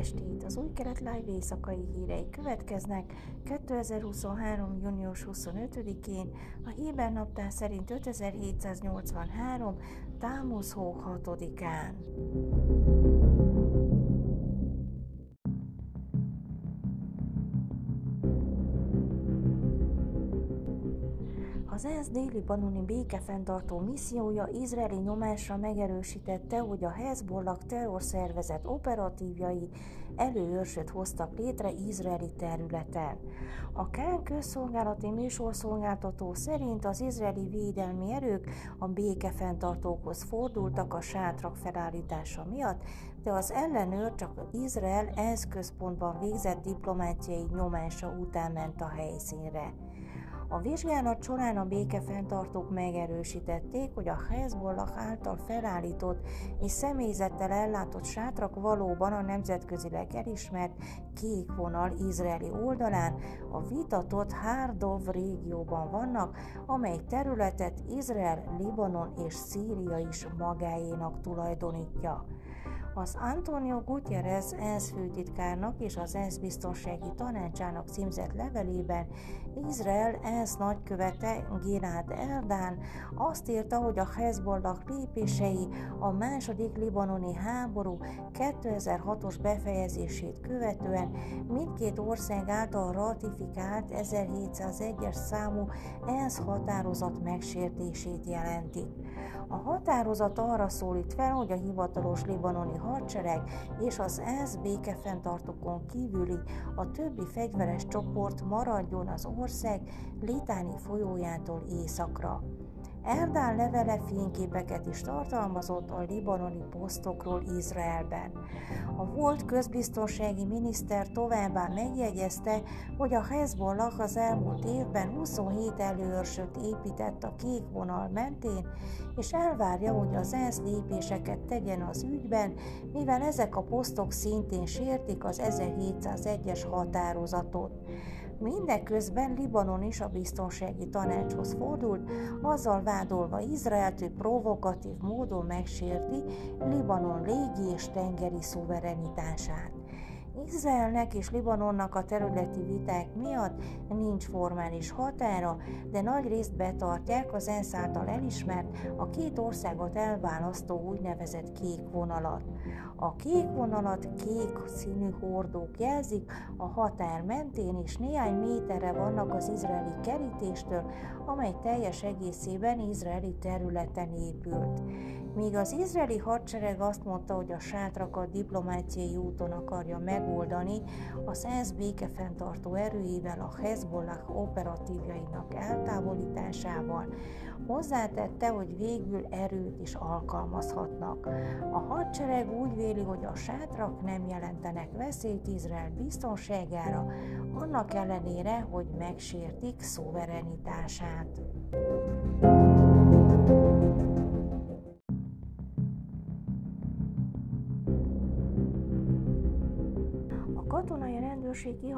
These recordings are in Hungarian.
estét! Az új kelet live éjszakai hírei következnek 2023. június 25-én, a Héber naptár szerint 5783. Támusz hó 6-án. Az ENSZ déli banoni békefenntartó missziója izraeli nyomásra megerősítette, hogy a Hezbollah terrorszervezet operatívjai előőrsöt hoztak létre izraeli területen. A Kán közszolgálati műsorszolgáltató szerint az izraeli védelmi erők a békefenntartókhoz fordultak a sátrak felállítása miatt, de az ellenőr csak Izrael ENSZ központban végzett diplomáciai nyomása után ment a helyszínre. A vizsgálat során a békefenntartók megerősítették, hogy a Hezbollah által felállított és személyzettel ellátott sátrak valóban a nemzetközileg elismert kék vonal izraeli oldalán, a vitatott Hárdov régióban vannak, amely területet Izrael, Libanon és Szíria is magáénak tulajdonítja. Az Antonio Gutierrez ENSZ főtitkárnak és az ENSZ biztonsági tanácsának címzett levelében Izrael ENSZ nagykövete Gilad Erdán azt írta, hogy a Hezbollah lépései a második libanoni háború 2006-os befejezését követően mindkét ország által ratifikált 1701-es számú ENSZ határozat megsértését jelentik. A határozat arra szólít fel, hogy a hivatalos libanoni hadsereg és az ENSZ békefenntartókon kívüli a többi fegyveres csoport maradjon az ország Litáni folyójától északra. Erdán levele fényképeket is tartalmazott a libanoni posztokról Izraelben. A volt közbiztonsági miniszter továbbá megjegyezte, hogy a Hezbollah az elmúlt évben 27 előörsöt épített a kék vonal mentén, és elvárja, hogy az ENSZ lépéseket tegyen az ügyben, mivel ezek a posztok szintén sértik az 1701-es határozatot. Mindeközben Libanon is a biztonsági tanácshoz fordult, azzal vádolva Izraelt, hogy provokatív módon megsérti Libanon légi és tengeri szuverenitását. Izraelnek és Libanonnak a területi viták miatt nincs formális határa, de nagy részt betartják az ENSZ által elismert, a két országot elválasztó úgynevezett kék vonalat. A kék vonalat kék színű hordók jelzik, a határ mentén és néhány méterre vannak az izraeli kerítéstől, amely teljes egészében izraeli területen épült. Míg az izraeli hadsereg azt mondta, hogy a sátrakat diplomáciai úton akarja megoldani, az ENSZ békefenntartó erőivel a Hezbollah operatívjainak eltávolításával, hozzátette, hogy végül erőt is alkalmazhatnak. A hadsereg úgy véli, hogy a sátrak nem jelentenek veszélyt Izrael biztonságára, annak ellenére, hogy megsértik szuverenitását. katonai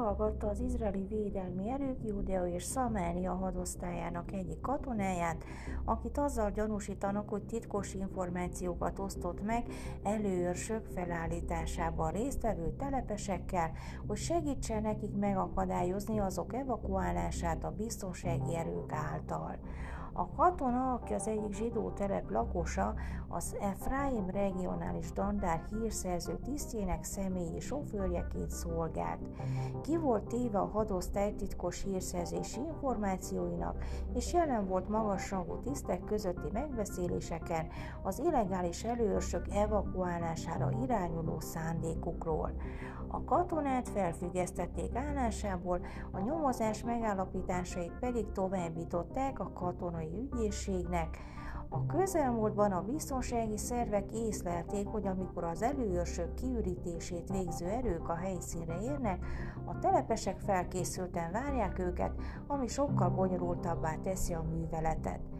rendőrség kihallgatta az izraeli védelmi erők Judea és Szamária hadosztályának egyik katonáját, akit azzal gyanúsítanak, hogy titkos információkat osztott meg előőrsök felállításában résztvevő telepesekkel, hogy segítsen nekik megakadályozni azok evakuálását a biztonsági erők által. A katona, aki az egyik zsidó telep lakosa, az Efraim regionális dandár hírszerző tisztjének személyi sofőrjeként szolgált. Ki volt téve a hadosztály titkos hírszerzési információinak, és jelen volt magasrangú tisztek közötti megbeszéléseken az illegális előörsök evakuálására irányuló szándékukról. A katonát felfüggesztették állásából, a nyomozás megállapításait pedig továbbították a katonai ügyészségnek, a közelmúltban a biztonsági szervek észlelték, hogy amikor az előőrsök kiürítését végző erők a helyszínre érnek, a telepesek felkészülten várják őket, ami sokkal bonyolultabbá teszi a műveletet.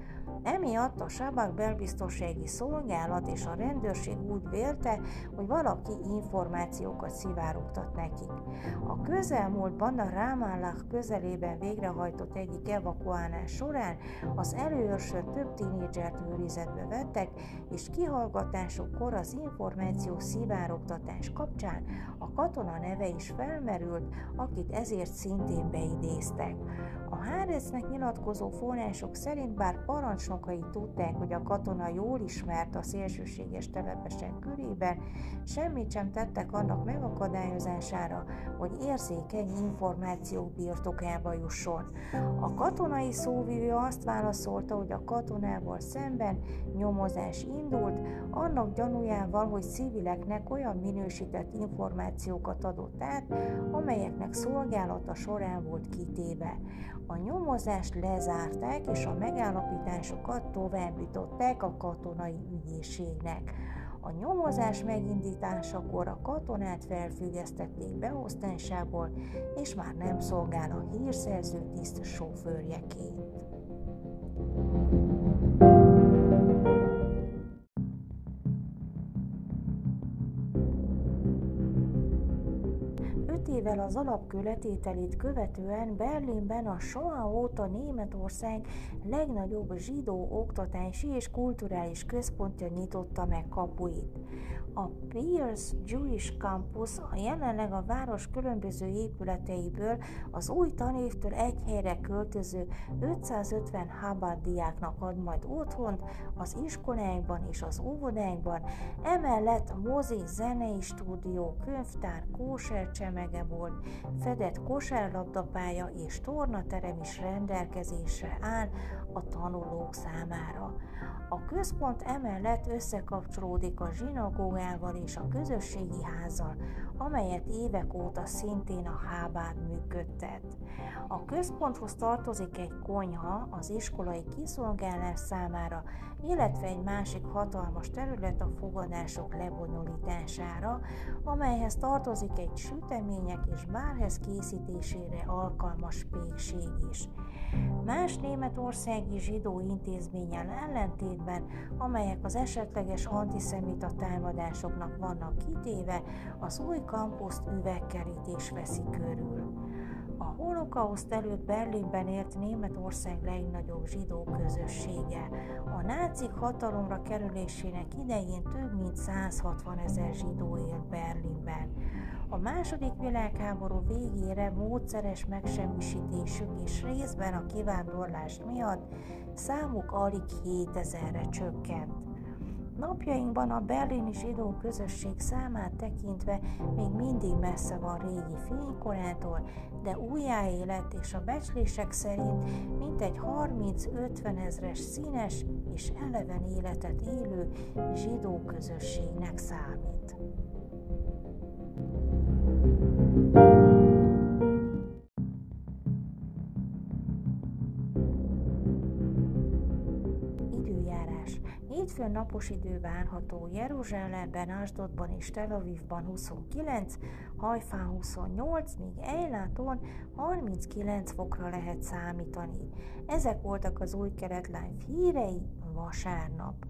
Emiatt a Sabak belbiztonsági szolgálat és a rendőrség úgy vélte, hogy valaki információkat szivárogtat nekik. A közelmúltban a Ramallah közelében végrehajtott egyik evakuálás során az előőrsön több tínédzsert őrizetbe vettek, és kihallgatásokkor az információ szivárogtatás kapcsán a katona neve is felmerült, akit ezért szintén beidéztek. A Háreznek nyilatkozó források szerint bár parancsnokai tudták, hogy a katona jól ismert a szélsőséges telepesek körében, semmit sem tettek annak megakadályozására, hogy érzékeny információk birtokába jusson. A katonai szóvivő azt válaszolta, hogy a katonával szemben nyomozás indult, annak gyanújával, hogy civileknek olyan minősített információkat adott át, amelyeknek szolgálata során volt kitéve. A nyomozást lezárták, és a megállapításokat továbbították a katonai ügyészségnek. A nyomozás megindításakor a katonát felfüggesztették beosztásából, és már nem szolgál a hírszerző tiszt sofőrjeként. Az alapkő letételét követően Berlinben a Shoah óta Németország legnagyobb zsidó oktatási és kulturális központja nyitotta meg kapuit. A Pierce Jewish Campus a jelenleg a város különböző épületeiből az új tanévtől egy helyre költöző 550 Habad diáknak ad majd otthont az iskolákban és az óvodákban, emellett mozi, zenei stúdió, könyvtár, kóser csemegebolt, fedett kosárlabdapálya és tornaterem is rendelkezésre áll a tanulók számára. Központ emellett összekapcsolódik a zsinagógával és a közösségi házzal, amelyet évek óta szintén a Hábád működtet. A központhoz tartozik egy konyha az iskolai kiszolgálás számára, illetve egy másik hatalmas terület a fogadások lebonyolítására, amelyhez tartozik egy sütemények és bárhez készítésére alkalmas pékség is. Más németországi zsidó intézménnyel ellentétben, amelyek az esetleges antiszemita támadásoknak vannak kitéve, az új kampuszt üvegkerítés veszi körül. A holokauszt előtt Berlinben élt Németország legnagyobb zsidó közössége. A nácik hatalomra kerülésének idején több mint 160 ezer zsidó élt Berlinben. A második világháború végére módszeres megsemmisítésük és részben a kivándorlás miatt számuk alig 7000-re csökkent. Napjainkban a berlini zsidó közösség számát tekintve még mindig messze van régi fénykorától, de újjáélet és a becslések szerint mintegy 30-50 ezres színes és eleven életet élő zsidó közösségnek számít. Hétfőn napos idő várható Jeruzsálemben, Asdodban és Tel Avivban 29, Hajfán 28, míg Eiláton 39 fokra lehet számítani. Ezek voltak az új keretlány hírei vasárnap.